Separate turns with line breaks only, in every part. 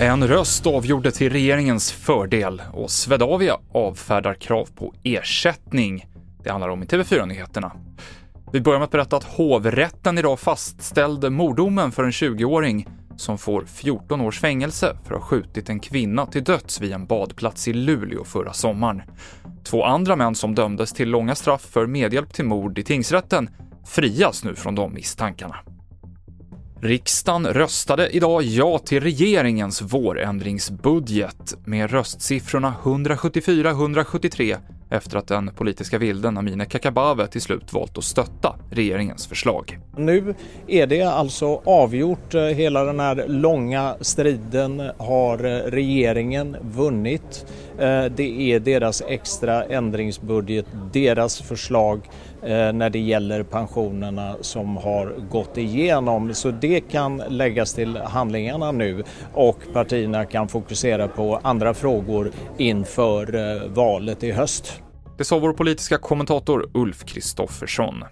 En röst avgjorde till regeringens fördel och Swedavia avfärdar krav på ersättning. Det handlar om i TV4-nyheterna. Vi börjar med att berätta att hovrätten idag fastställde mordomen för en 20-åring som får 14 års fängelse för att ha skjutit en kvinna till döds vid en badplats i Luleå förra sommaren. Två andra män som dömdes till långa straff för medhjälp till mord i tingsrätten frias nu från de misstankarna. Riksdagen röstade idag ja till regeringens vårändringsbudget med röstsiffrorna 174-173 efter att den politiska vilden Amineh Kakabaveh till slut valt att stötta regeringens förslag.
Nu är det alltså avgjort. Hela den här långa striden har regeringen vunnit. Det är deras extra ändringsbudget, deras förslag Eh, när det gäller pensionerna som har gått igenom. Så det kan läggas till handlingarna nu och partierna kan fokusera på andra frågor inför eh, valet i höst.
Det sa vår politiska kommentator Ulf Kristoffersson.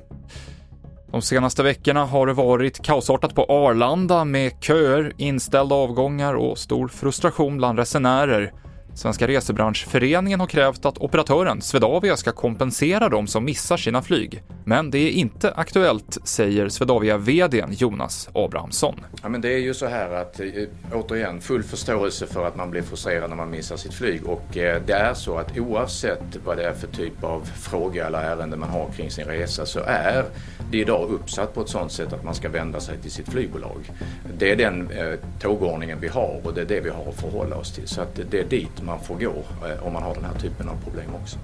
De senaste veckorna har det varit kaosartat på Arlanda med köer, inställda avgångar och stor frustration bland resenärer. Svenska Resebranschföreningen har krävt att operatören Swedavia ska kompensera de som missar sina flyg. Men det är inte aktuellt, säger Swedavia-VDn Jonas Abrahamsson.
Ja, men det är ju så här att, eh, återigen, full förståelse för att man blir frustrerad när man missar sitt flyg. Och eh, det är så att oavsett vad det är för typ av fråga eller ärende man har kring sin resa så är det idag uppsatt på ett sådant sätt att man ska vända sig till sitt flygbolag. Det är den eh, tågordningen vi har och det är det vi har att förhålla oss till. Så att det är dit man får gå eh, om man har den här typen av problem också.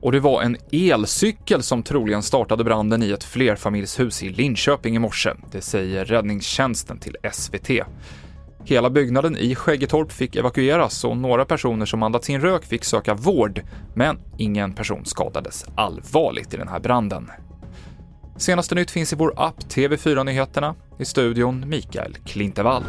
Och det var en elcykel som troligen startade branden i ett flerfamiljshus i Linköping i morse. Det säger räddningstjänsten till SVT. Hela byggnaden i Skäggetorp fick evakueras och några personer som andats in rök fick söka vård, men ingen person skadades allvarligt i den här branden. Senaste nytt finns i vår app TV4 Nyheterna. I studion Mikael Klintevall.